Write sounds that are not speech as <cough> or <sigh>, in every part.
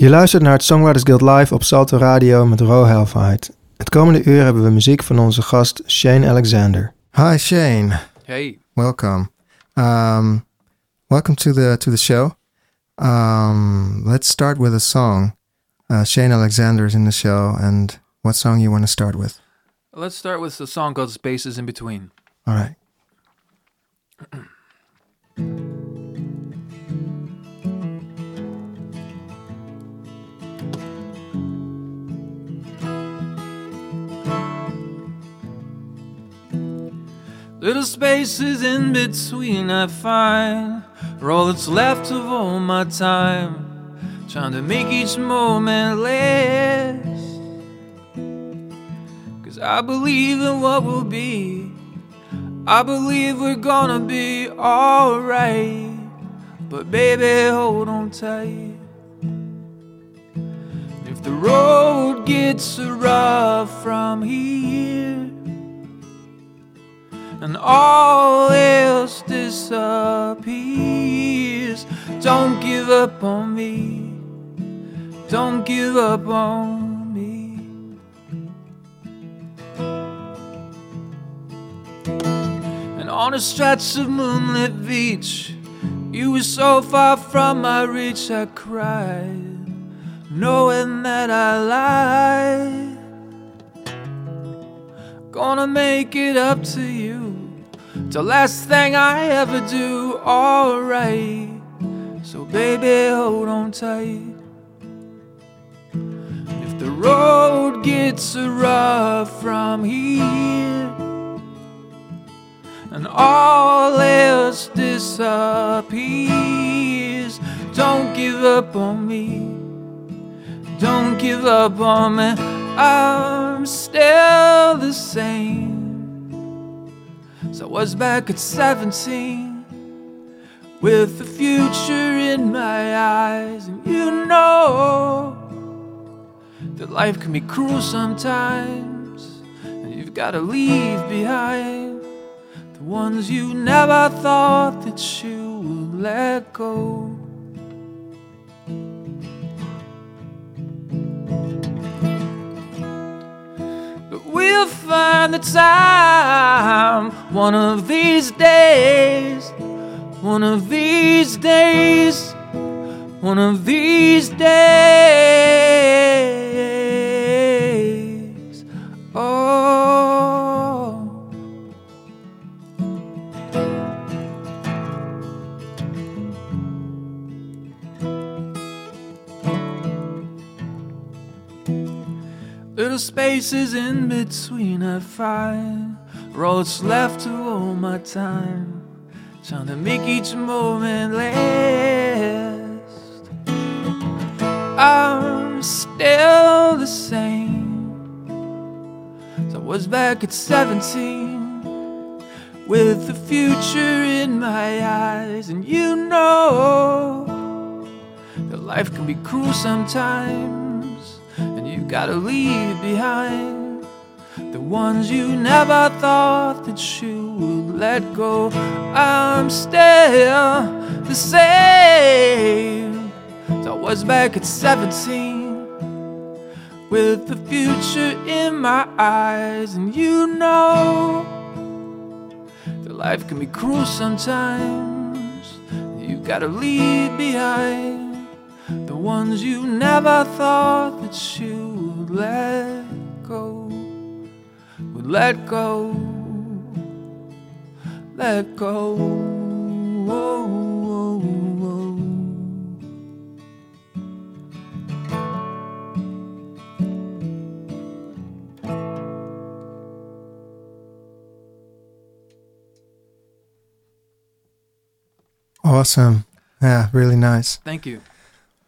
Je luistert naar het Songwriters Guild Live op Salto Radio met Ro Halfhide. Het komende uur hebben we muziek van onze gast Shane Alexander. Hi Shane. Hey. Welcome. Um, welcome to the to the show. Um, let's start with a song. Uh, Shane Alexander is in the show, and what song you want to start with? Let's start with a song called Spaces in Between. All right. Little spaces in between I find for all that's left of all my time, trying to make each moment last. Cause I believe in what will be, I believe we're gonna be alright. But baby, hold on tight. If the road gets rough from here and all else disappears. Don't give up on me. Don't give up on me. And on a stretch of moonlit beach, you were so far from my reach, I cried, knowing that I lied. Gonna make it up to you. The last thing I ever do, alright. So, baby, hold on tight. If the road gets rough from here and all else disappears, don't give up on me. Don't give up on me. I'm still the same. So I was back at 17 with the future in my eyes, and you know that life can be cruel sometimes, and you've got to leave behind the ones you never thought that you would let go. We'll find the time one of these days, one of these days, one of these days. Little spaces in between I find roads left to all my time, trying to make each moment last. I'm still the same. So I was back at 17 with the future in my eyes, and you know that life can be cruel sometimes you gotta leave behind the ones you never thought that you would let go. I'm still the same. So I was back at 17 with the future in my eyes, and you know that life can be cruel sometimes. You gotta leave behind the ones you never thought that you would let go, would let go, let go. Oh, oh, oh. Awesome. Yeah, really nice. Thank you.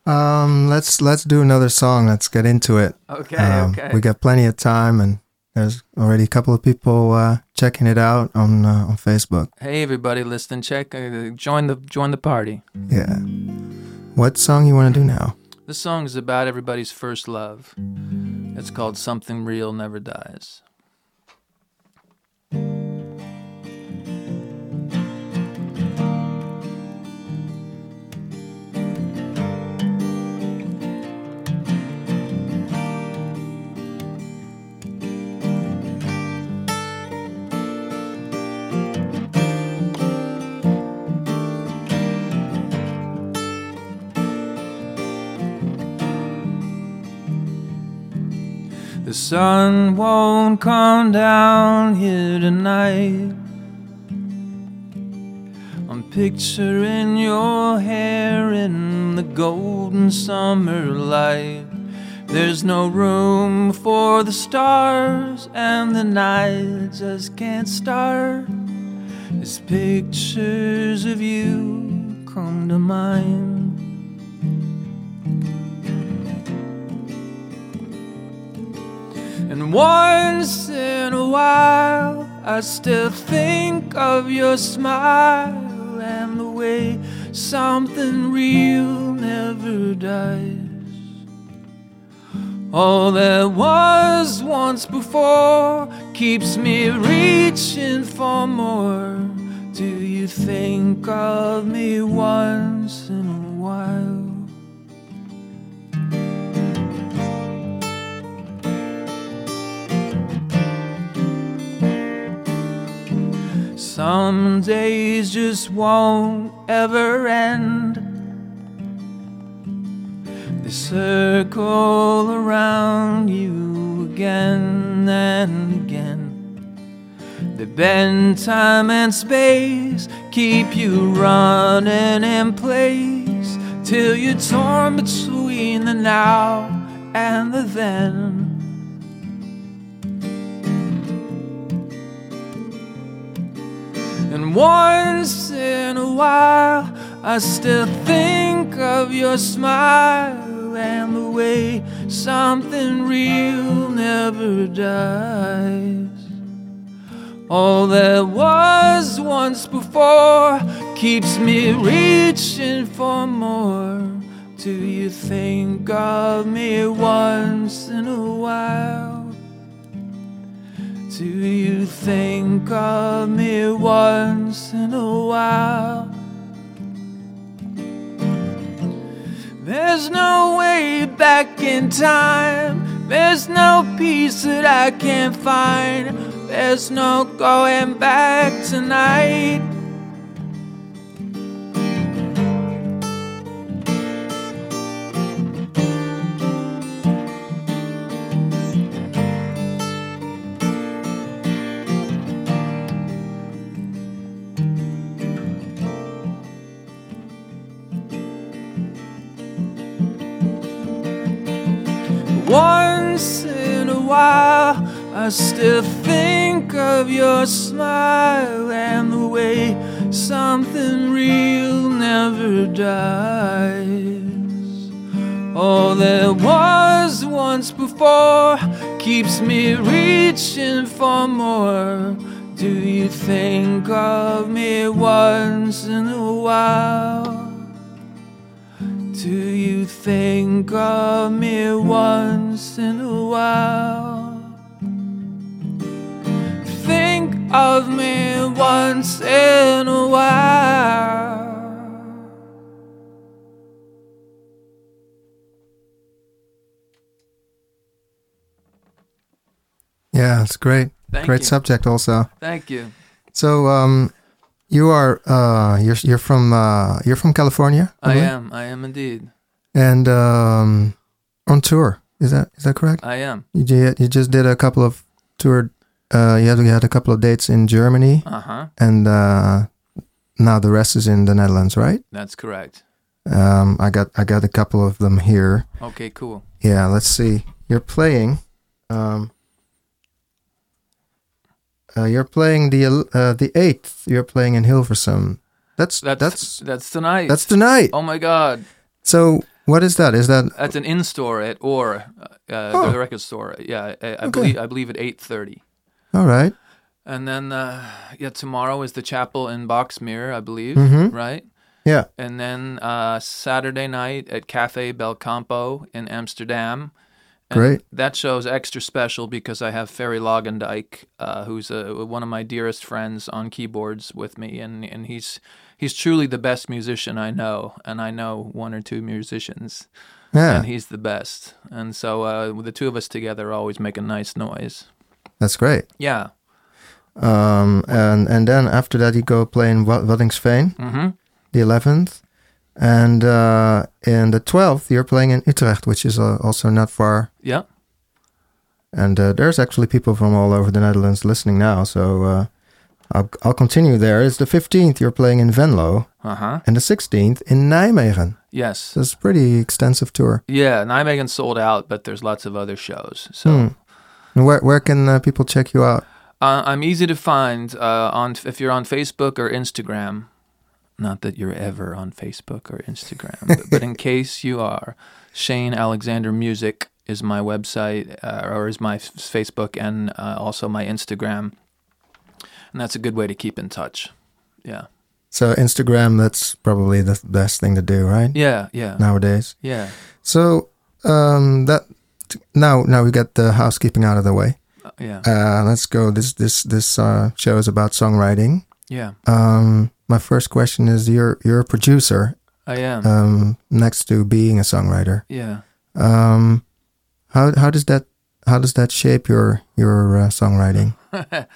Um, let's let's do another song. Let's get into it. Okay, Um, okay. We got plenty of time, and there's already a couple of people uh, checking it out on uh, on Facebook. Hey, everybody, listen, check, uh, join the join the party. Yeah. What song you want to do now? This song is about everybody's first love. It's called "Something Real Never Dies." The sun won't come down here tonight. I'm picturing your hair in the golden summer light. There's no room for the stars, and the night just can't start. As pictures of you come to mind. Once in a while, I still think of your smile and the way something real never dies. All that was once before keeps me reaching for more. Do you think of me once in a while? Some days just won't ever end. They circle around you again and again. They bend time and space, keep you running in place till you're torn between the now and the then. Once in a while, I still think of your smile and the way something real never dies. All that was once before keeps me reaching for more. Do you think of me once in a while? Do you think of me once in a while? There's no way back in time. There's no peace that I can't find. There's no going back tonight. I still think of your smile and the way something real never dies. All that was once before keeps me reaching for more. Do you think of me once in a while? Do you think of me once in a while? Of me once in a while. Yeah, it's great. Thank great you. subject also. Thank you. So, um, you are uh, you're you're from uh, you're from California. I believe? am. I am indeed. and um, on tour. Is that is that correct? I am. You you just did a couple of tour. Uh, had you had a couple of dates in Germany, Uh huh. and uh, now the rest is in the Netherlands, right? That's correct. Um, I got I got a couple of them here. Okay, cool. Yeah, let's see. You're playing. Um, uh, you're playing the uh, the eighth. You're playing in Hilversum. That's That's that's that's tonight. that's tonight. Oh my god. So what is that? Is that At an in store at or uh, uh, Oh. the record store. Yeah, I, I Okay. believe I believe at eight thirty. All right? And then uh, yeah, tomorrow is the chapel in Boxmeer, I believe. Mhm. Right. Yeah. And then uh, Saturday night at Cafe Belcampo in Amsterdam. And Great. That show's extra special because I have Ferry Lagendijk, uh, who's a, one of my dearest friends on keyboards with me, and, and he's he's truly the best musician I know, and I know one or two musicians, Yeah, and he's the best. And so uh, the two of us together always make a nice noise. That's great. Yeah. Um, and and then after that you go play in Wa- Waddinxveen, Mm-hmm. the eleventh, and uh, in the twelfth you're playing in Utrecht, which is uh, also not far. Yeah. and uh, there's actually people from all over the Netherlands listening now. So uh, I'll I'll continue there. It's the 15th. You're playing in Venlo, Uh huh. and the 16th in Nijmegen. Yes. So it's a pretty extensive tour. Yeah, Nijmegen sold out, but there's lots of other shows. So Hmm. And where where can uh, people check you out? uh, I'm easy to find uh, on if you're on Facebook or Instagram. Not that you're ever on Facebook or Instagram, but, but in <laughs> case you are, Shane Alexander Music is my website uh, or is my f- Facebook and uh, also my Instagram, and that's a good way to keep in touch. Yeah, So Instagram, that's probably the best thing to do, right? yeah, yeah, Nowadays. yeah. So um, that now now we got the housekeeping out of the way. Uh, yeah, Uh, let's go. This this this uh, show is about songwriting. yeah. Um, my first question is: You're you're a producer I am. um, next to being a songwriter. yeah. Um, how how does that how does that shape your your uh, songwriting? <laughs>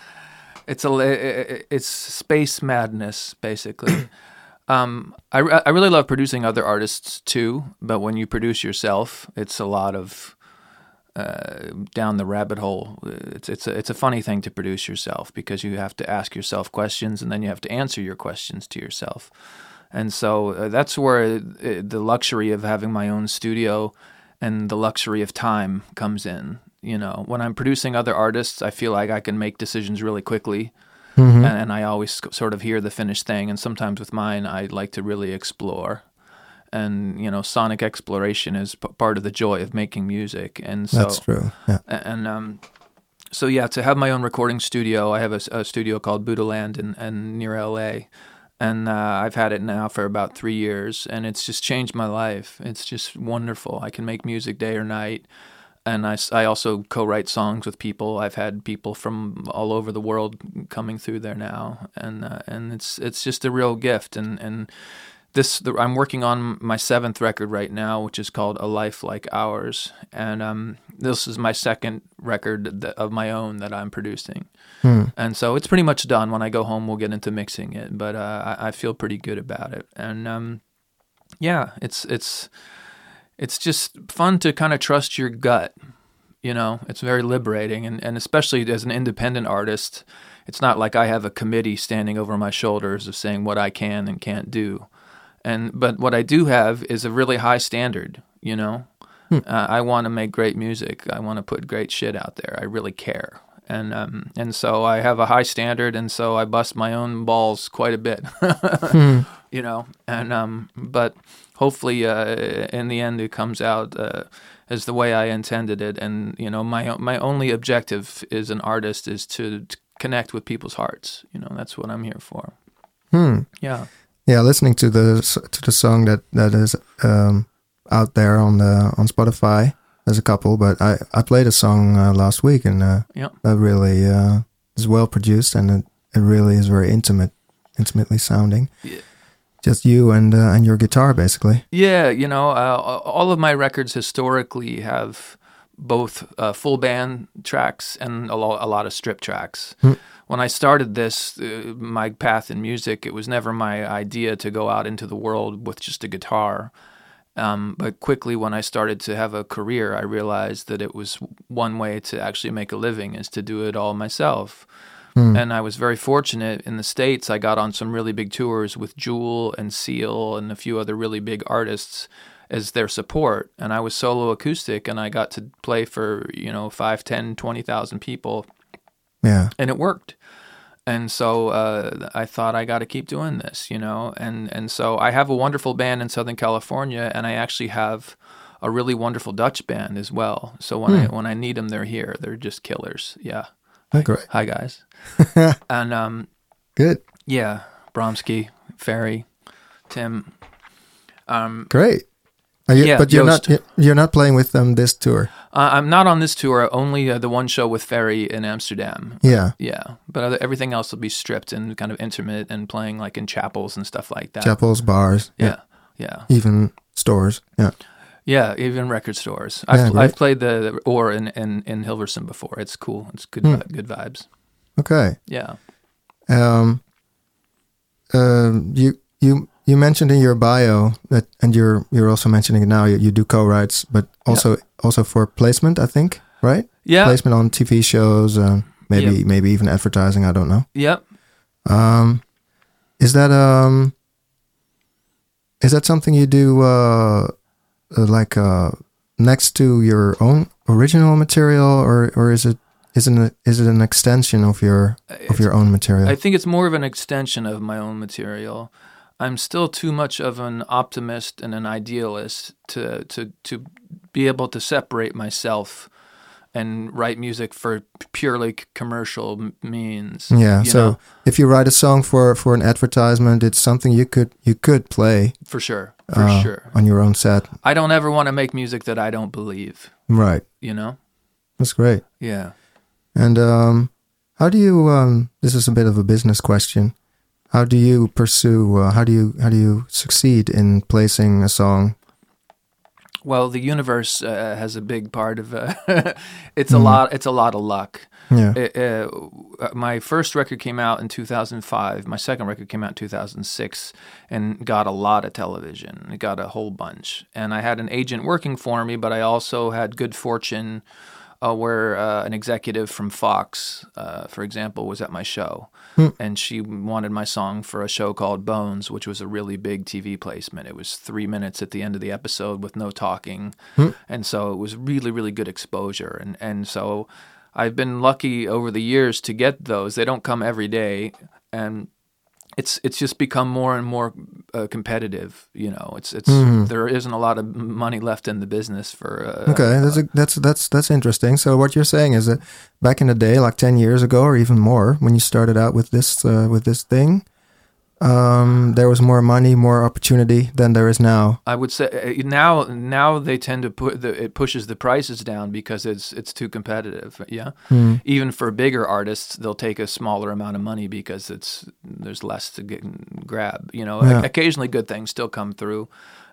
it's a it's space madness basically. <clears throat> um, I I really love producing other artists too, but when you produce yourself, it's a lot of uh, down the rabbit hole. It's it's a, it's a funny thing to produce yourself because you have to ask yourself questions and then you have to answer your questions to yourself. And so uh, that's where uh, the luxury of having my own studio and the luxury of time comes in. You know, when I'm producing other artists, I feel like I can make decisions really quickly, Mhm. and, and I always sort of hear the finished thing. And sometimes with mine, I like to really explore, and you know, sonic exploration is p- part of the joy of making music. And so That's true. Yeah. and um, so yeah, to have my own recording studio, I have a studio called Buddhaland in, in near LA, and uh, I've had it now for about three years, and it's just changed my life. It's just wonderful. I can make music day or night, and I, I also co-write songs with people. I've had people from all over the world coming through there now, and uh, and it's it's just a real gift. And and this the, I'm working on my seventh record right now, which is called A Life Like Ours, and um, this is my second record that, of my own that I'm producing. Hmm. And so it's pretty much done. When I go home, we'll get into mixing it, but uh, I, I feel pretty good about it. And um, yeah, it's it's it's just fun to kind of trust your gut. You know, it's very liberating, and and especially as an independent artist, it's not like I have a committee standing over my shoulders of saying what I can and can't do. And but what I do have is a really high standard. You know, uh, I want to make great music. I want to put great shit out there. I really care. And um, and so I have a high standard, and so I bust my own balls quite a bit, <laughs> you know. And um, but hopefully, uh, in the end, it comes out uh, as the way I intended it. And you know, my my only objective as an artist is to, to connect with people's hearts. You know, that's what I'm here for. Hmm. Yeah. Yeah, listening to the to the song that that is um, out there on the on Spotify. There's a couple, but I I played a song uh, last week and uh, that really uh, is well produced and it, it really is very intimate, intimately sounding. Yeah. Just you and uh, and your guitar, basically. Yeah, you know, uh, all of my records historically have both uh, full band tracks and a, lo- a lot of strip tracks. When I started this, uh, my path in music, it was never my idea to go out into the world with just a guitar. Um, but quickly, when I started to have a career, I realized that it was one way to actually make a living is to do it all myself. And I was very fortunate in the States. I got on some really big tours with Jewel and Seal and a few other really big artists as their support. And I was solo acoustic and I got to play for, you know, 5, 10, 20,000 people Yeah. and it worked. And so uh, I thought I got to keep doing this, you know. And and so I have a wonderful band in Southern California, and I actually have a really wonderful Dutch band as well. So when I when I need them, they're here. They're just killers. Yeah. Oh, great. Hi guys. <laughs> and um, Good. yeah, Bromsky, Ferry, Tim. Um, Great. You, Yeah, but you're not you're not playing with them this tour. uh, I'm not on this tour. Only uh, the one show with Ferry in Amsterdam. Yeah. Yeah, but other, everything else will be stripped and kind of intimate and playing like in chapels and stuff like that. Chapels, bars, Yeah, yeah, even stores. Yeah. yeah. Even record stores. I've, Yeah. I've played the, or in, in in Hilversum before. It's cool. It's good Hmm. good vibes. Okay. Yeah. Um, um, you you you mentioned in your bio that, and you're you're also mentioning it now. You, you do co-writes, but also also for placement, I think. right? Yeah. Placement on TV shows, uh, maybe Yep. maybe even advertising. I don't know. Yep. Um, is that um, is that something you do uh, uh, like uh, next to your own original material, or or is it is it an, is it an extension of your of your own material? I think it's more of an extension of my own material. I'm still too much of an optimist and an idealist to to to be able to separate myself and write music for purely commercial means. yeah. So know, if you write a song for for an advertisement, it's something you could you could play for sure, for uh, sure. on your own set. I don't ever want to make music that I don't believe. Right. You know? That's great. Yeah. And um, how do you? Um, this is a bit of a business question. How do you pursue? Uh, how do you? How do you succeed in placing a song? Well, the universe uh, has a big part of. Uh, <laughs> it's Mm-hmm. a lot. It's a lot of luck. Yeah. It, uh, my first record came out in 2005. My second record came out in 2006 and got a lot of television. It got a whole bunch. And I had an agent working for me, but I also had good fortune uh, where uh, an executive from Fox, uh, for example, was at my show. And she wanted my song for a show called Bones, which was a really big TV placement. It was three minutes at the end of the episode with no talking. And so it was really, really good exposure. And, and so I've been lucky over the years to get those. They don't come every day, and it's it's just become more and more uh, competitive. You know, it's it's there isn't a lot of money left in the business for. Uh, Okay, that's a, that's that's that's interesting. So what you're saying is that back in the day, like ten years ago or even more, when you started out with this uh, with this thing, um, there was more money, more opportunity than there is now. I would say uh, now now they tend to put the, it pushes the prices down because it's it's too competitive. Yeah, even for bigger artists, they'll take a smaller amount of money because it's there's less to get grab. You know, Yeah. occasionally good things still come through.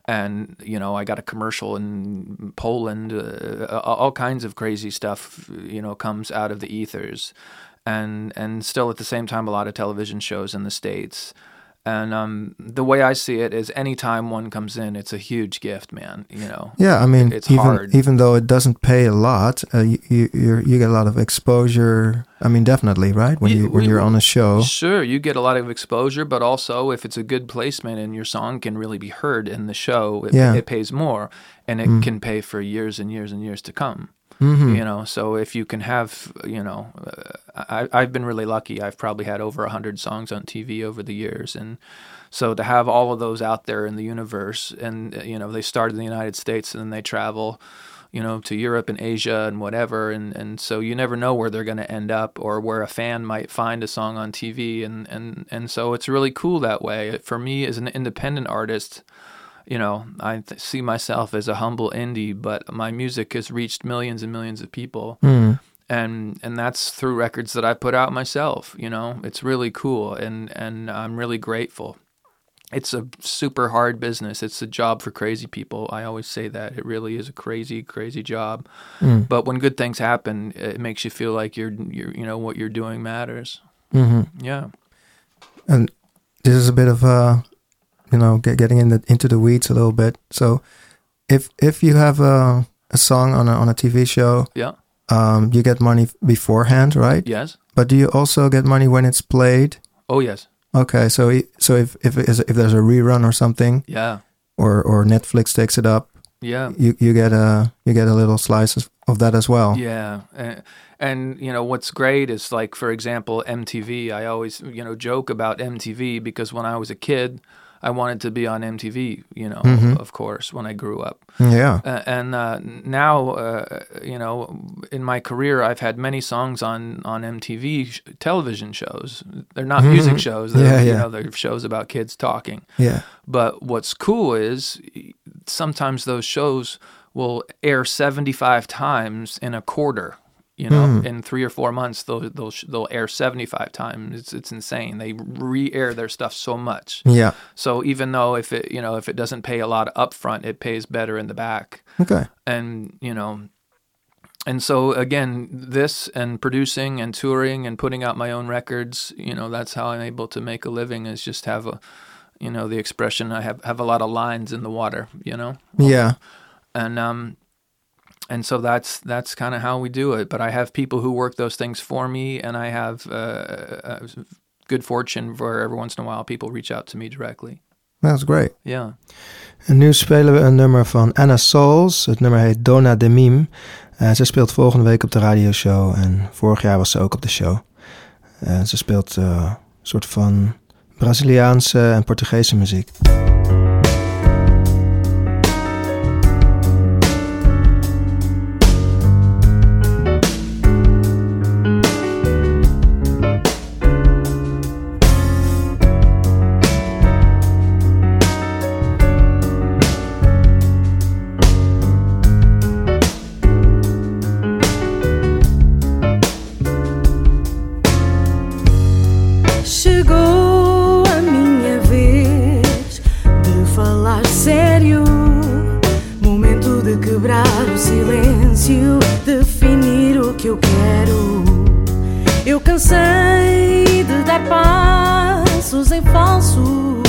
And you know, I got a commercial in Poland. Uh, all kinds of crazy stuff, you know, comes out of the ethers, and and still at the same time, a lot of television shows in the states. And um, the way I see it is, anytime one comes in, it's a huge gift, man. You know. Yeah, I mean, It's even hard. even though it doesn't pay a lot, uh, you you you're, you get a lot of exposure. I mean, definitely, right? When Yeah, you when we- you're on a show, Sure, you get a lot of exposure, but also if it's a good placement and your song can really be heard in the show, it, Yeah. it pays more, and it can pay for years and years and years to come. Mm-hmm. You know, so if you can have, you know, uh, I, I've been really lucky. I've probably had over a hundred songs on TV over the years, and so to have all of those out there in the universe, and uh, you know, they start in the United States and then they travel, you know, to Europe and Asia and whatever, and and so you never know where they're going to end up or where a fan might find a song on TV, and and and so it's really cool that way. For me, as an independent artist you know, I th- see myself as a humble indie, but my music has reached millions and millions of people, Mm. and and that's through records that I put out myself. You know, it's really cool, and and I'm really grateful. It's a super hard business. It's a job for crazy people. I always say that it really is a crazy, crazy job. Mm. But when good things happen, it makes you feel like you're, you're, you know, what you're doing matters. hmm Yeah. and this is a bit of uh, you know, get, getting in the, into the weeds a little bit. So, if if you have a a song on a on a TV show, Yeah. um, you get money beforehand, right? Yes. But do you also get money when it's played? Oh yes. Okay, so so if if if there's a rerun or something, Yeah. or or Netflix takes it up, Yeah. you you get a you get a little slice of- of that as well. Yeah, and, and you know what's great is like for example MTV. I always you know joke about MTV because when I was a kid, I wanted to be on MTV. You know, Mhm. of course, when I grew up. Yeah. Uh, and uh, now, uh, you know, in my career, I've had many songs on on MTV sh- television shows. They're not music shows. They're, Mm-hmm. Yeah, you yeah. know, they're shows about kids talking. Yeah. But what's cool is sometimes those shows will air 75 times in a quarter. You know, Hmm. in three or four months, they'll they'll they'll air 75 times. It's it's insane. They re-air their stuff so much. Yeah. So even though if it you know if it doesn't pay a lot up front, it pays better in the back. Okay. And you know, and so again, this and producing and touring and putting out my own records, you know, that's how I'm able to make a living. Is just have a, you know, the expression I have have a lot of lines in the water. You know, Yeah. and um, and so that's that's kind of how we do it. But I have people who work those things for me, and I have uh, uh, good fortune where every once in a while people reach out to me directly. That's great. Yeah. En nu spelen we een nummer van Anna Souls. Het nummer heet Dona de Mime. Uh, ze speelt volgende week op de radioshow. En vorig jaar was ze ook op de show. Uh, ze speelt uh, een soort van Braziliaanse en Portugese muziek. Eu cansei de dar passos em falso.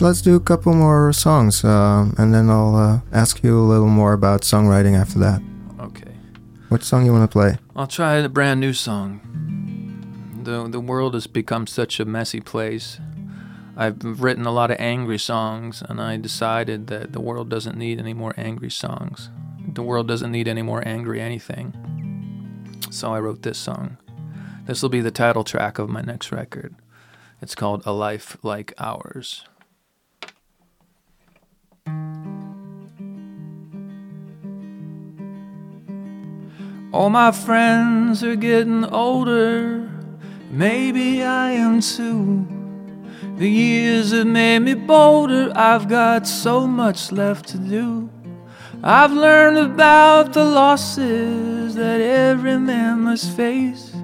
Let's let's do a couple more songs, uh, and then I'll uh, ask you a little more about songwriting after that. Okay. What song you want to play? I'll try a brand new song. the The world has become such a messy place. I've written a lot of angry songs, and I decided that the world doesn't need any more angry songs. The world doesn't need any more angry anything. So I wrote this song. This will be the title track of my next record. It's called A Life Like Ours. All my friends are getting older, maybe I am too. The years have made me bolder, I've got so much left to do. I've learned about the losses that every man must face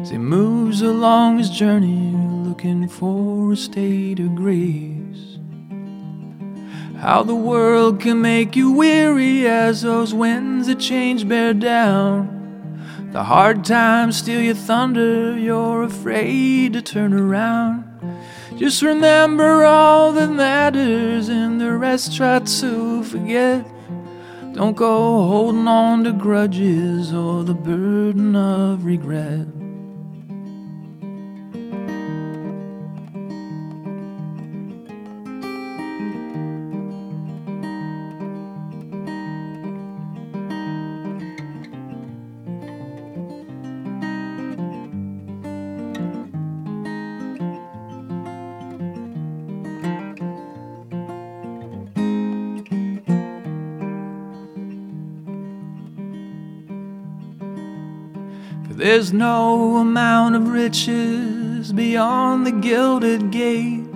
as he moves along his journey looking for a state of grace. How the world can make you weary as those winds of change bear down. The hard times steal your thunder, you're afraid to turn around. Just remember all that matters and the rest try to forget. Don't go holding on to grudges or the burden of regret. There's no amount of riches beyond the gilded gate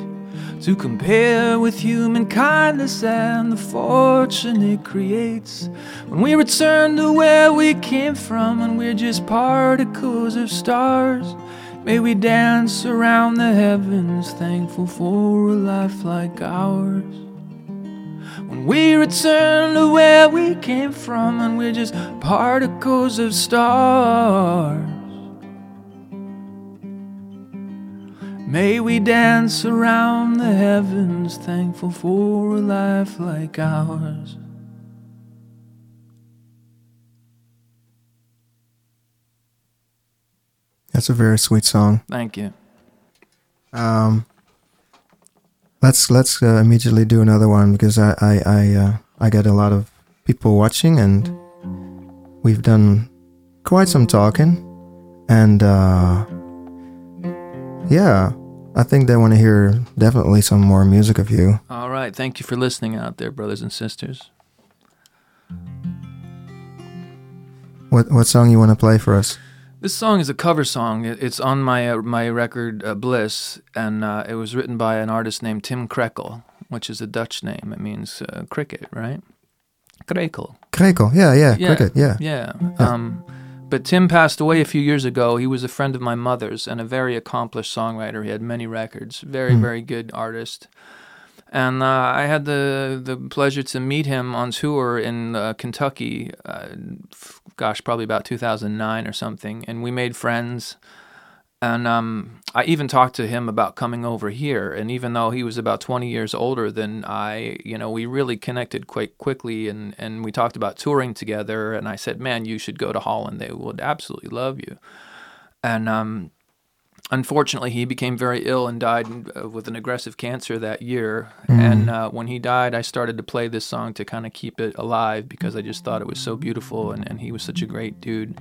to compare with human kindness and the fortune it creates. When we return to where we came from and we're just particles of stars, may we dance around the heavens, thankful for a life like ours. When we return to where we came from and we're just particles of stars. May we dance around the heavens, thankful for a life like ours. That's a very sweet song. Thank you. Um, let's let's uh, immediately do another one because I I I, uh, I get a lot of people watching and we've done quite some talking and uh, yeah I think they want to hear definitely some more music of you. All right, thank you for listening out there, brothers and sisters. What what song you want to play for us? This song is a cover song. It's on my uh, my record uh, Bliss, and uh, it was written by an artist named Tim Krekel, which is a Dutch name. It means uh, cricket, right? Krekel. Krekel, yeah, yeah, yeah, cricket, yeah. Yeah. Um, but Tim passed away a few years ago. He was a friend of my mother's and a very accomplished songwriter. He had many records. Very, mm. very good artist. And uh, I had the the pleasure to meet him on tour in uh, Kentucky. Gosh, probably about 2009 or something. And we made friends. And um, I even talked to him about coming over here. And even though he was about 20 years older than I, you know, we really connected quite quickly. And, and we talked about touring together. And I said, man, you should go to Holland. They would absolutely love you. And um, unfortunately, he became very ill and died uh, with an aggressive cancer that year. Mm. And uh, when he died, I started to play this song to kind of keep it alive because I just thought it was so beautiful and, and he was such a great dude.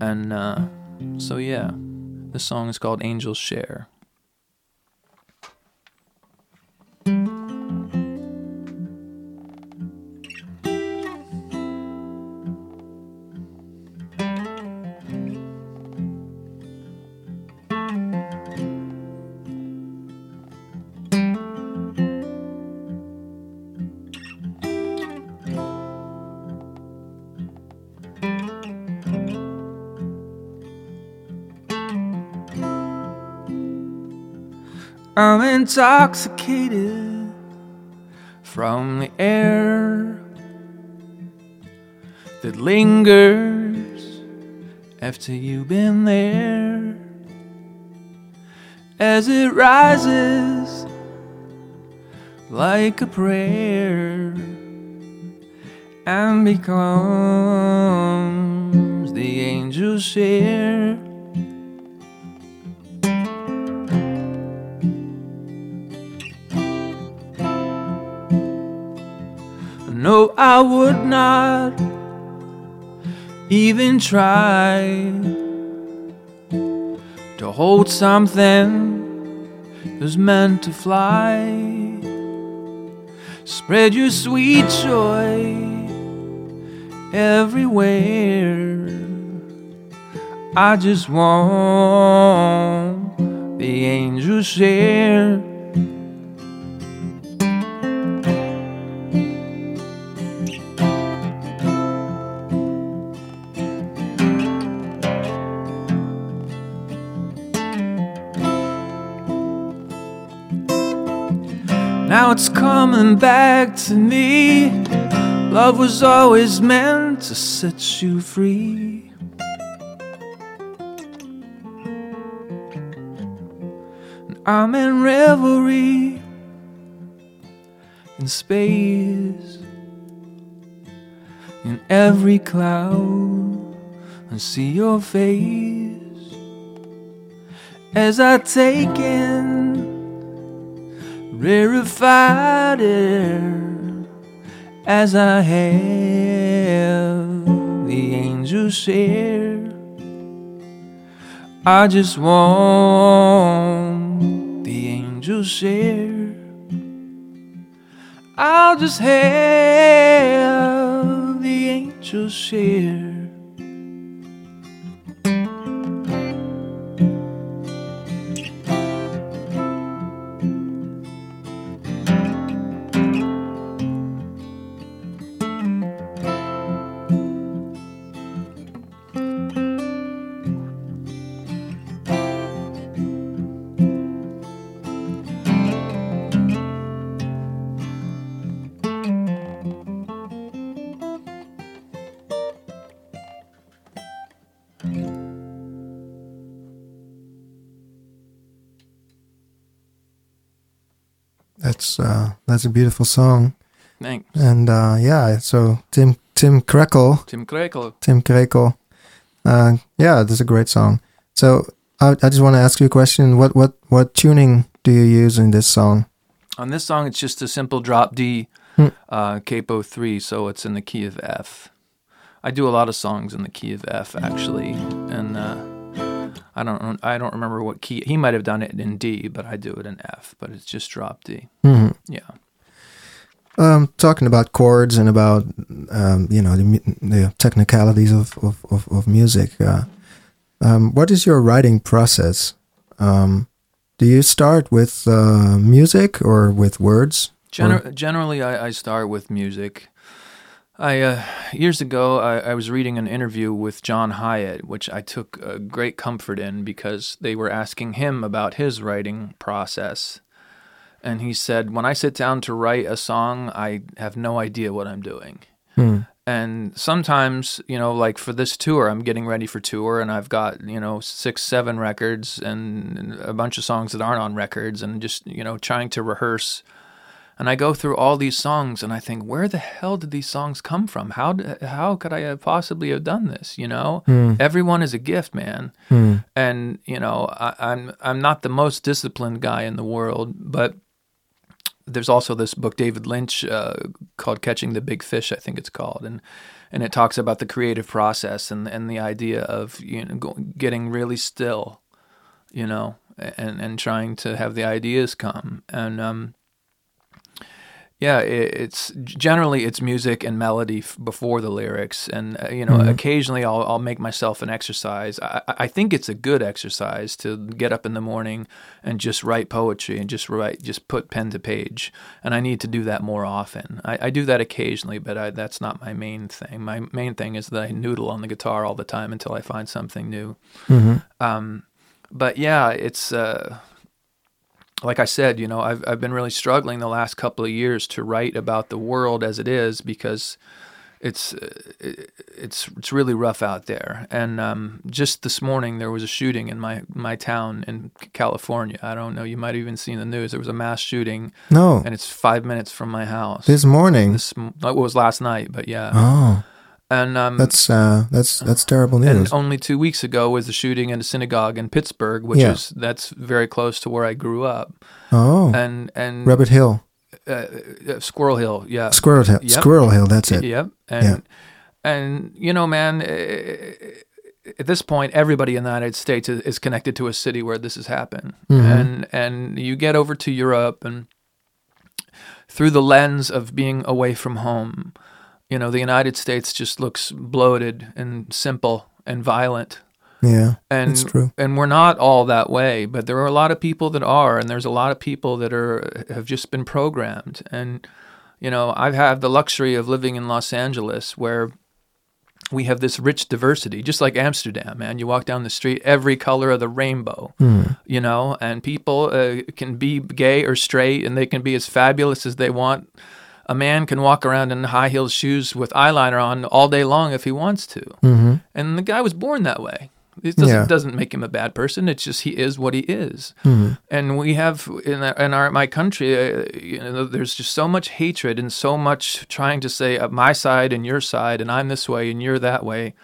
And uh, so, yeah, the song is called Angels Share. I'm intoxicated from the air that lingers after you've been there as it rises like a prayer and becomes the angel's share. No, I would not even try to hold something that's meant to fly. Spread your sweet joy everywhere. I just want the angels share. Coming back to me. Love was always meant to set you free. And I'm in revelry in space, in every cloud. I see your face as I take in rarefied air as I have the angels share. I just want the angels share. I'll just have the angels share. That's uh, that's a beautiful song, Thanks. and uh, yeah. So Tim Tim Krekel, Tim Krekel. Tim Krekel, uh, yeah, that's a great song. So I, I just want to ask you a question. What what what tuning do you use in this song? On this song, it's just a simple drop D, Hmm. uh, capo three, so it's in the key of F. I do a lot of songs in the key of F actually, and uh, I don't I don't remember what key he might have done it in D, but I do it in F. But it's just drop D. hmm Yeah. Um, talking about chords and about um, you know the, the technicalities of of, of, of music. Uh, um, what is your writing process? Um, do you start with uh, music or with words? Gener- generally, I, I start with music. I uh, years ago, I, I was reading an interview with John Hiatt, which I took uh, great comfort in because they were asking him about his writing process, and he said, "When I sit down to write a song, I have no idea what I'm doing." Hmm. and sometimes you know like for this tour i'm getting ready for tour and i've got you know six seven records and a bunch of songs that aren't on records and just you know trying to rehearse and i go through all these songs and i think where the hell did these songs come from? How d- how could i have possibly have done this? You know? Everyone is a gift man. Hmm. and you know I, i'm i'm not the most disciplined guy in the world but there's also this book David Lynch uh, called Catching the Big Fish, I think it's called, and and it talks about the creative process and and the idea of you know go, getting really still, you know, and and trying to have the ideas come. And um. Yeah, it's generally it's music and melody f- before the lyrics, and uh, you know, Mhm. occasionally I'll I'll make myself an exercise. I, I I think it's a good exercise to get up in the morning and just write poetry and just write, just put pen to page. And I need to do that more often. I, I do that occasionally, but I, that's not my main thing. My main thing is that I noodle on the guitar all the time until I find something new. Mhm. Um, but yeah, it's uh, like I said, you know, I've I've been really struggling the last couple of years to write about the world as it is because it's uh, it's it's really rough out there. And um, just this morning there was a shooting in my my town in California. I don't know. You might have even seen the news. There was a mass shooting, No, and it's five minutes from my house. this morning. This m- it was last night, but yeah. oh, And um, that's uh, that's that's terrible news. and only two weeks ago was the shooting in a synagogue in Pittsburgh, which Yeah. is that's very close to where I grew up. Oh, And and Rabbit Hill, uh, uh, Squirrel Hill, yeah, Squirrel Hill, Yep. Squirrel Hill. That's it. Yep. And Yeah. and you know, man, eh, at this point, everybody in the United States is, connected to a city where this has happened, Mhm. and and you get over to Europe and through the lens of being away from home, you know, the United States just looks bloated and simple and violent. Yeah, And that's true. and we're not all that way, but there are a lot of people that are, and there's a lot of people that are have just been programmed. And you know, I've had the luxury of living in Los Angeles, where we have this rich diversity, just like Amsterdam, man. You walk down the street, every color of the rainbow, you know, and people uh, can be gay or straight, and they can be as fabulous as they want. A man can walk around in high heeled shoes with eyeliner on all day long if he wants to, and the guy was born that way. It doesn't, Yeah. doesn't make him a bad person. It's just he is what he is. And we have in our, in our my country, uh, you know, there's just so much hatred and so much trying to say uh, my side and your side, and I'm this way and you're that way.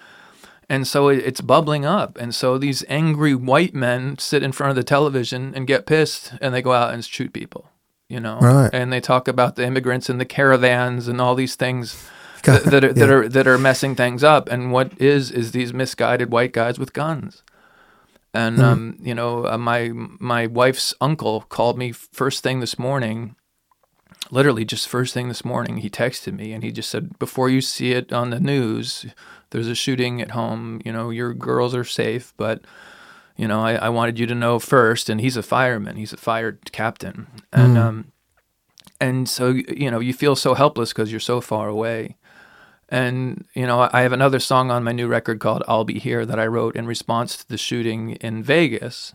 And so it, it's bubbling up. And so these angry white men sit in front of the television and get pissed, and they go out and shoot people. You know, Right. and they talk about the immigrants and the caravans and all these things <laughs> that, that are that Yeah. are that are messing things up. And what is is these misguided white guys with guns. And Hmm. um, you know, uh, my my wife's uncle called me first thing this morning. Literally, just first thing this morning, he texted me and he just said, "Before you see it on the news, there's a shooting at home. You know, your girls are safe, but you know, I, I wanted you to know first, And he's a fireman. He's a fire captain, and um, and so you know, you feel so helpless because you're so far away. And you know, I have another song on my new record called "I'll Be Here" that I wrote in response to the shooting in Vegas,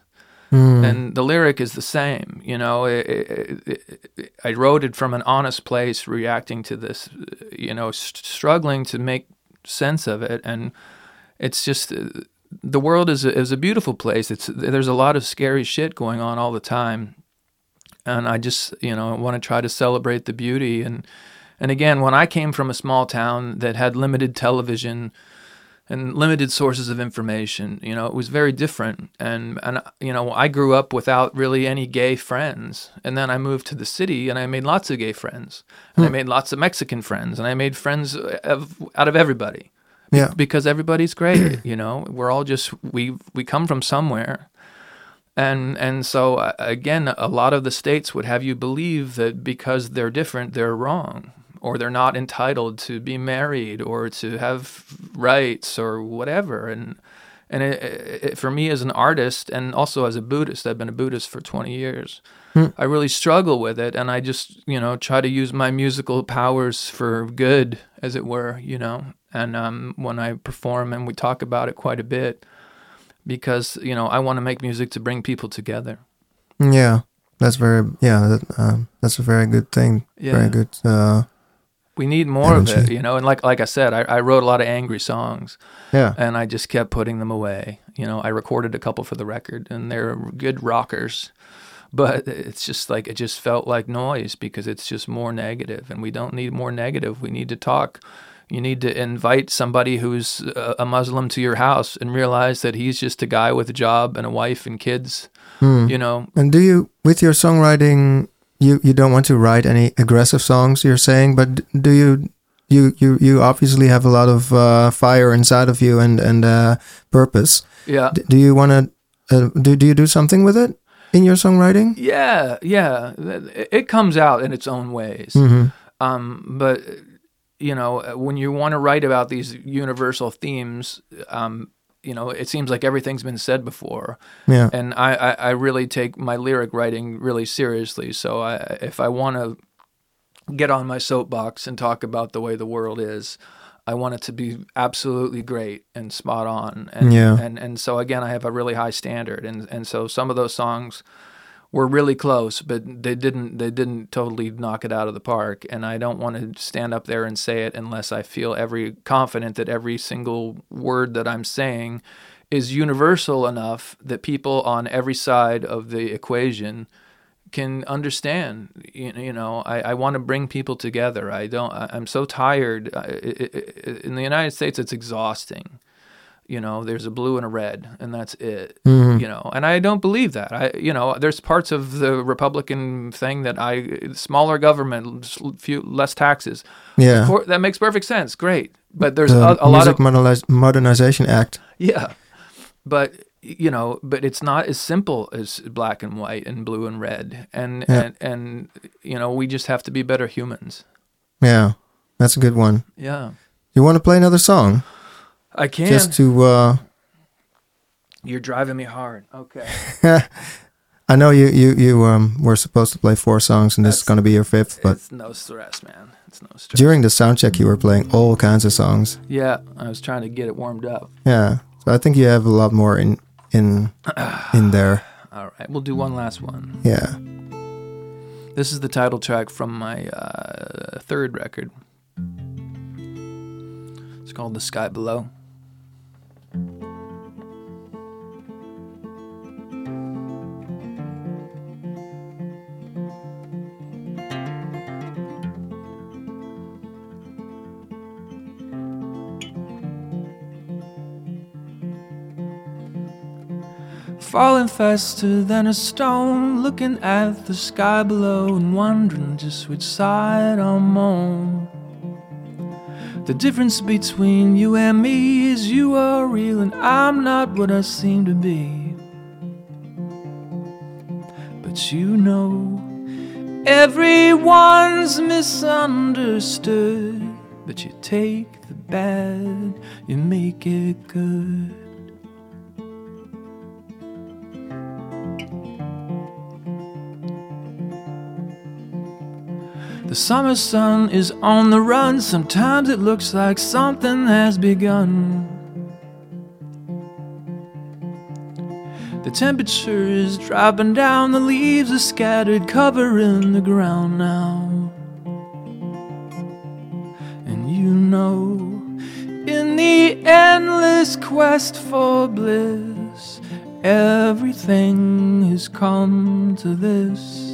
and the lyric is the same. You know, it, it, it, I wrote it from an honest place, reacting to this, you know, st- struggling to make sense of it, and it's just uh, the world is a, is a beautiful place. It's there's a lot of scary shit going on all the time, and I just you know want to try to celebrate the beauty. And and again when I came from a small town that had limited television and limited sources of information, you know, it was very different. And and you know I grew up without really any gay friends. And then I moved to the city and I made lots of gay friends. And I hmm. made lots of Mexican friends. And I made friends of, out of everybody Yeah. because everybody's great <clears throat> you know? We're all just we we come from somewhere. And and so uh, again a lot of the states would have you believe that because they're different they're wrong or they're not entitled to be married or to have rights or whatever. And and it, it, for me as an artist and also as a buddhist i've been a buddhist for 20 years i really struggle with it. And i just you know try to use my musical powers for good as it were you know and um, when i perform and we talk about it quite a bit because you know I want to make music to bring people together. Yeah. That's very yeah. That, um, that's a very good thing. Yeah. Very good. Uh, We need more of it, you know. And like like I said, I, I wrote a lot of angry songs, yeah. and I just kept putting them away. You know, I recorded a couple for the record, and they're good rockers, but it's just like it just felt like noise because it's just more negative, and we don't need more negative. We need to talk. You need to invite somebody who's a Muslim to your house and realize that he's just a guy with a job and a wife and kids. You know, And do you, with your songwriting, you you don't want to write any aggressive songs? You're saying, but do you? You you you obviously have a lot of uh, fire inside of you and and uh, purpose. yeah. D- do you want to? Uh, do do you do something with it in your songwriting? Yeah, yeah. It- It comes out in its own ways. Mm-hmm. Um, but you know, when you want to write about these universal themes, um, you know, it seems like everything's been said before, Yeah. and I, I, I really take my lyric writing really seriously. So I, if I want to get on my soapbox and talk about the way the world is, I want it to be absolutely great and spot on. And, Yeah. And and so again, I have a really high standard, and and so some of those songs were really close, but they didn't they didn't totally knock it out of the park. And I don't want to stand up there and say it unless I feel every confident that every single word that I'm saying is universal enough that people on every side of the equation can understand. You, you know, I, I want to bring people together. I don't. I, I'm so tired. I, i i in the United States, it's exhausting. You know, there's a blue and a red, and that's it. Mm-hmm. You know, and I don't believe that. I, you know, there's parts of the Republican thing that I smaller government, few less taxes. Yeah. Course, that makes perfect sense. Great, but there's The a, a lot of Moderniz- Modernization Act. yeah, but you know, but it's not as simple as black and white and blue and red, and Yeah. and and you know, we just have to be better humans. Yeah, that's a good one. Yeah, You want to play another song I can. just to? uh You're driving me hard. Okay. <laughs> <laughs> I know you you you um were supposed to play four songs and this is going to be your fifth, but it's no stress, man. It's it's no stress. During the sound check, you were playing all kinds of songs. yeah, I was trying to get it warmed up. Yeah, so I think you have a lot more in in <sighs> in there. All right, we'll do one last one. Yeah. This is the title track from my uh, third record. It's called The Sky Below. Falling faster than a stone, looking at the sky below and wondering just which side I'm on. The difference between you and me is you are real and I'm not what I seem to be. But you know, everyone's misunderstood. But you take the bad, you make it good. The summer sun is on the run. Sometimes it looks like something has begun. The temperature is dropping down, the leaves are scattered, covering the ground now. And you know, in the endless quest for bliss, everything has come to this.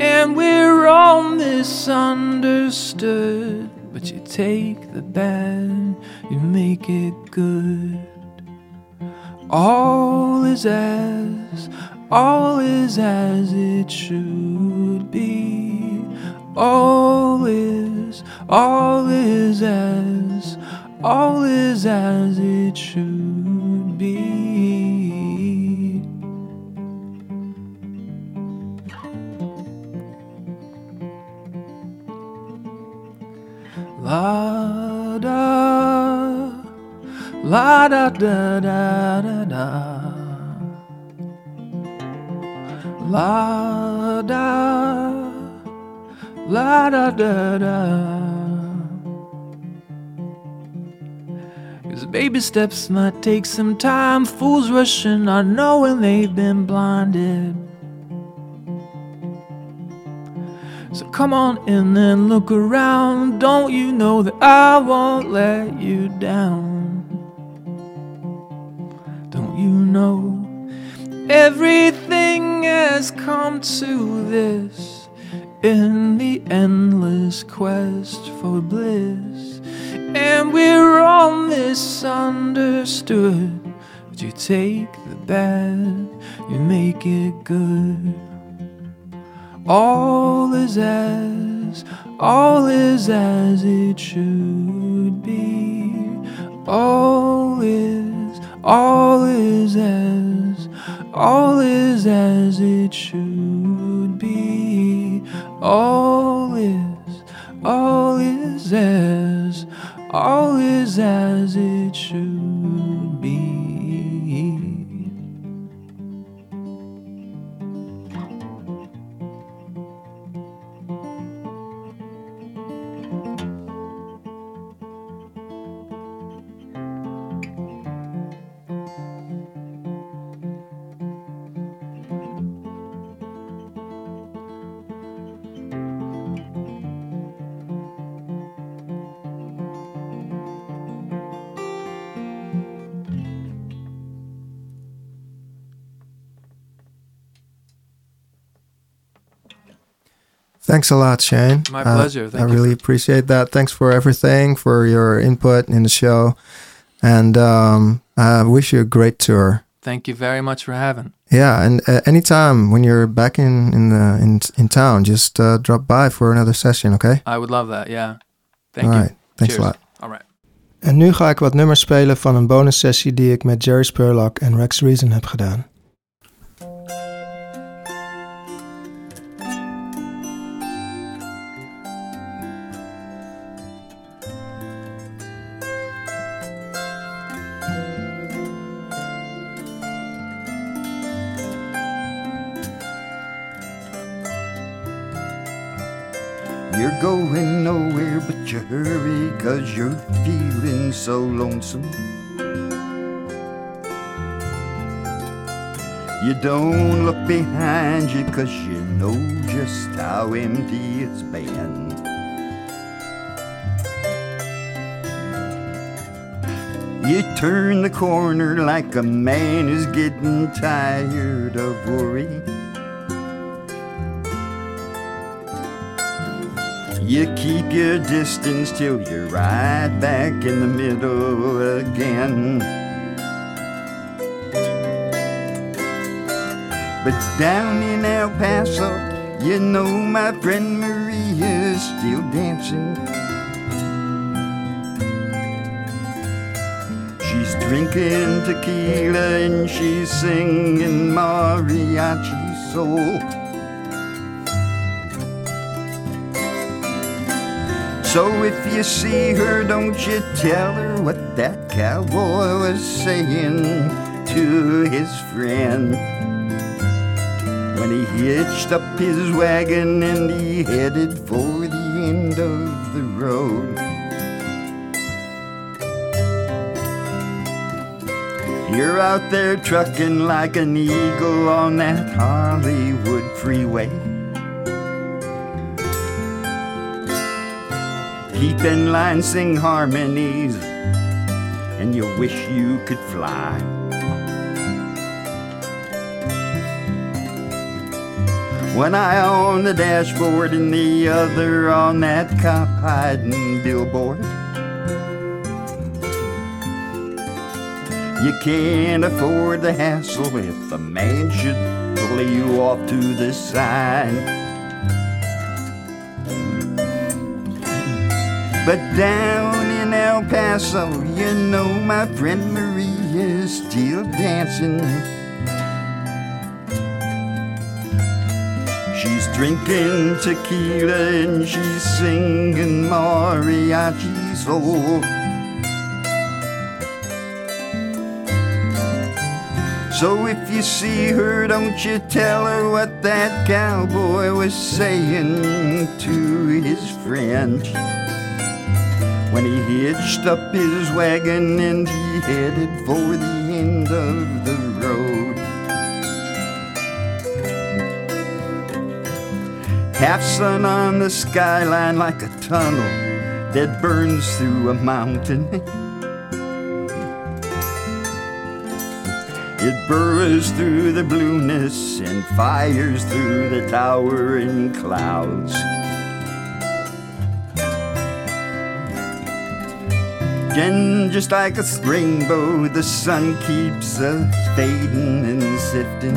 And we're all misunderstood. But you take the bad, you make it good. All is as, all is as it should be. All is, all is as, all is as it should be. La da, la da da da da da. La da, la da da da. Cause baby steps might take some time. Fools rushing, not knowing they've been blinded. So come on in and look around. Don't you know that I won't let you down? Don't you know everything has come to this in the endless quest for bliss? And we're all misunderstood. But you take the bad, you make it good. All is as, all is as it should be. All is, all is as, all is as it should be. All is, all is as, all is as it should be. Thanks a lot, Shane. My Uh, pleasure. I Thank you. really appreciate that. Thanks for everything, for your input in the show, and um, I wish you a great tour. Thank you very much for having. Yeah, and uh, anytime when you're back in in the, in in town, just uh, drop by for another session, okay? I would love that. Yeah. Thank All you. right. Thanks Cheers. a lot. All right. En nu ga ik wat nummers spelen van een bonussessie die ik met Jerry Spurlock en Rex Reason heb gedaan. Hurry, cause you're feeling so lonesome. You don't look behind you, cause you know just how empty it's been. You turn the corner like a man who's getting tired of worry. You keep your distance till you're right back in the middle again. But down in El Paso, you know my friend Maria's still dancing. She's drinking tequila and she's singing mariachi soul. So if you see her, don't you tell her what that cowboy was saying to his friend. When he hitched up his wagon and he headed for the end of the road. You're out there trucking like an eagle on that Hollywood freeway. Keep in line, sing harmonies, and you wish you could fly. One eye on the dashboard and the other on that cop hiding billboard. You can't afford the hassle if a man should pull you off to the side. But down in El Paso, you know my friend Maria's still dancing. She's drinking tequila and she's singing mariachi soul. Oh. So if you see her, don't you tell her what that cowboy was saying to his friend when he hitched up his wagon and he headed for the end of the road. Half sun on the skyline like a tunnel that burns through a mountain. <laughs> It burrows through the blueness and fires through the towering clouds. And just like a rainbow, the sun keeps uh, fading and sifting.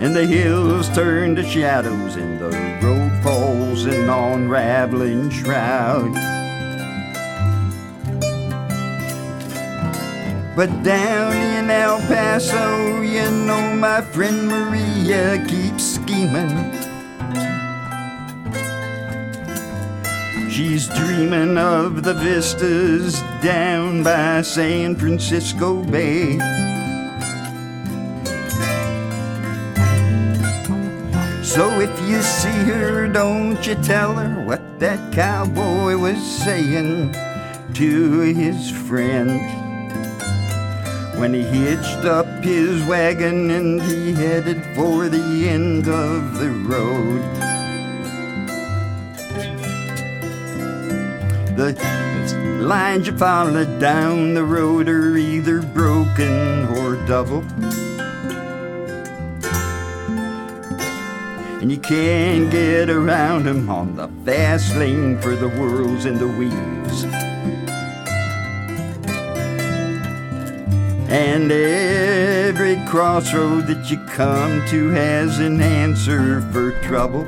And the hills turn to shadows, and the road falls an unraveling shroud. But down in El Paso, you know my friend Maria keeps scheming. She's dreaming of the vistas down by San Francisco Bay. So if you see her, don't you tell her what that cowboy was saying to his friend when he hitched up his wagon and he headed for the end of the road. The lines you follow down the road are either broken or double. And you can't get around 'em on the fast lane for the whirls and the weaves. And every crossroad that you come to has an answer for trouble.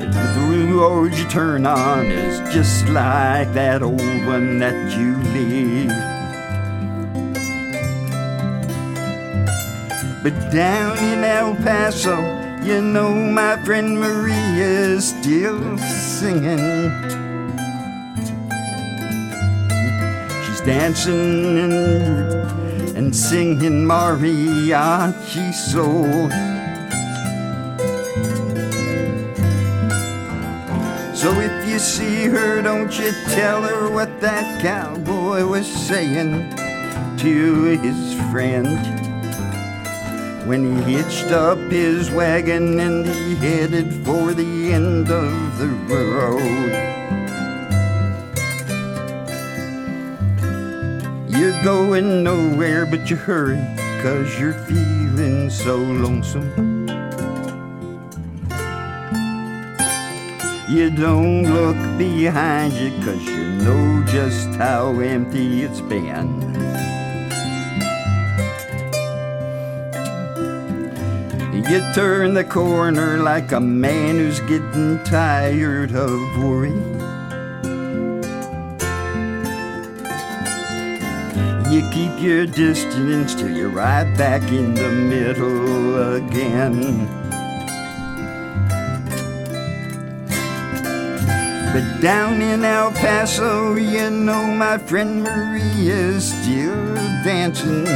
The road you turn on is just like that old one that you leave. But down in El Paso, you know my friend Maria's still singing. She's dancing and, and singing mariachi soul. See her, don't you tell her what that cowboy was saying to his friend when he hitched up his wagon and he headed for the end of the road. You're going nowhere, but you hurry, cause you're feeling so lonesome. You don't look behind you, cause you know just how empty it's been. You turn the corner like a man who's getting tired of worry. You keep your distance till you're right back in the middle again. But down in El Paso, you know my friend Maria's still dancing.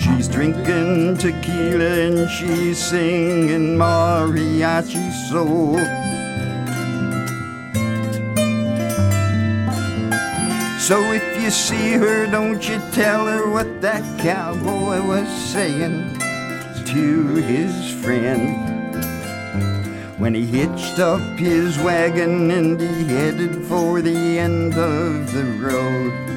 She's drinking tequila and she's singing mariachi soul. So if you see her, don't you tell her what that cowboy was saying to his friend when he hitched up his wagon and he headed for the end of the road.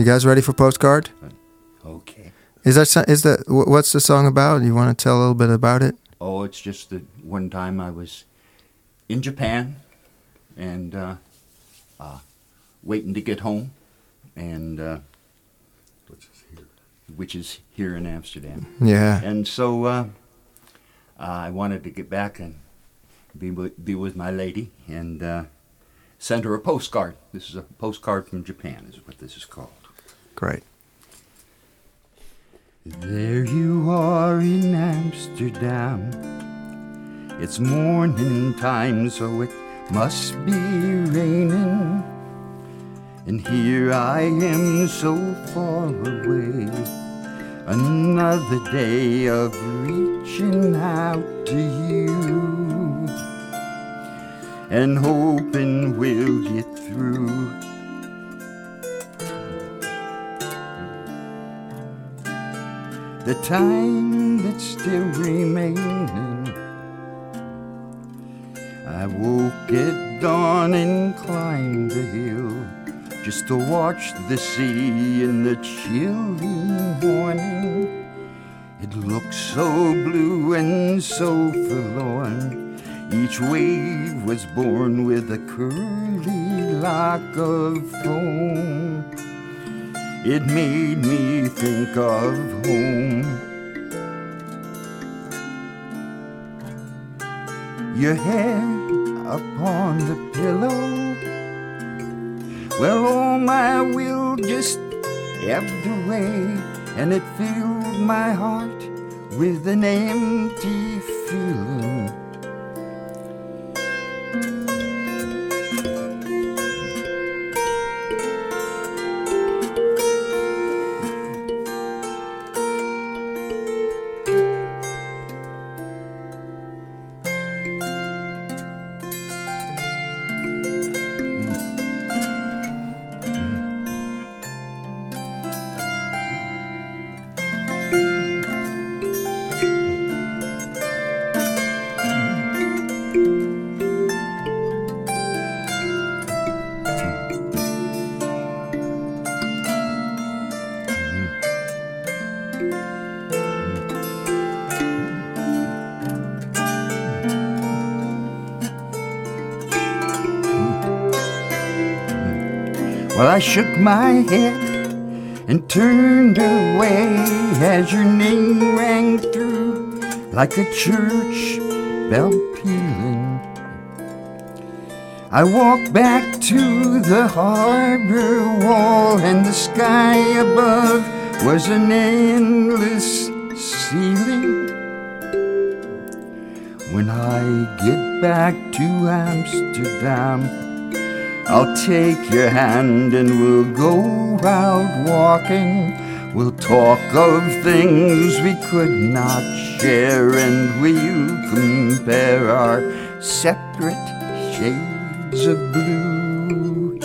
You guys ready for postcard? okay. Is that so- is that what's the song about? You want to tell a little bit about it? Oh, it's just that one time I was in Japan and uh, uh, waiting to get home, and uh, which is here in Amsterdam. Yeah. And so uh, I wanted to get back and be with, be with my lady and uh, send her a postcard. This is a postcard from Japan, is what this is called. Great. There you are in Amsterdam. It's morning time, so it must be raining. And here I am so far away. Another day of reaching out to you and hoping we'll get through. The time that's still remaining. I woke at dawn and climbed the hill just to watch the sea in the chilly morning. It looked so blue and so forlorn. Each wave was born with a curly lock of foam. It made me think of home. Your head upon the pillow. Well, all my will just ebbed away, and it filled my heart with an empty I shook my head and turned away as your name rang through like a church bell pealing. I walked back to the harbor wall, and the sky above was an endless ceiling. When I get back to Amsterdam, I'll take your hand and we'll go out walking. We'll talk of things we could not share, and we'll compare our separate shades of blue.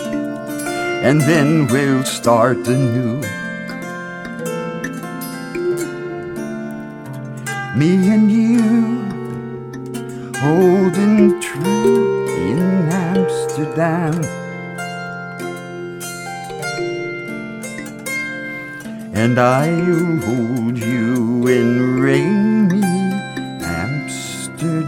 And then we'll start anew. Me and you holding true Amsterdam. And I'll hold you in rainy Amsterdam.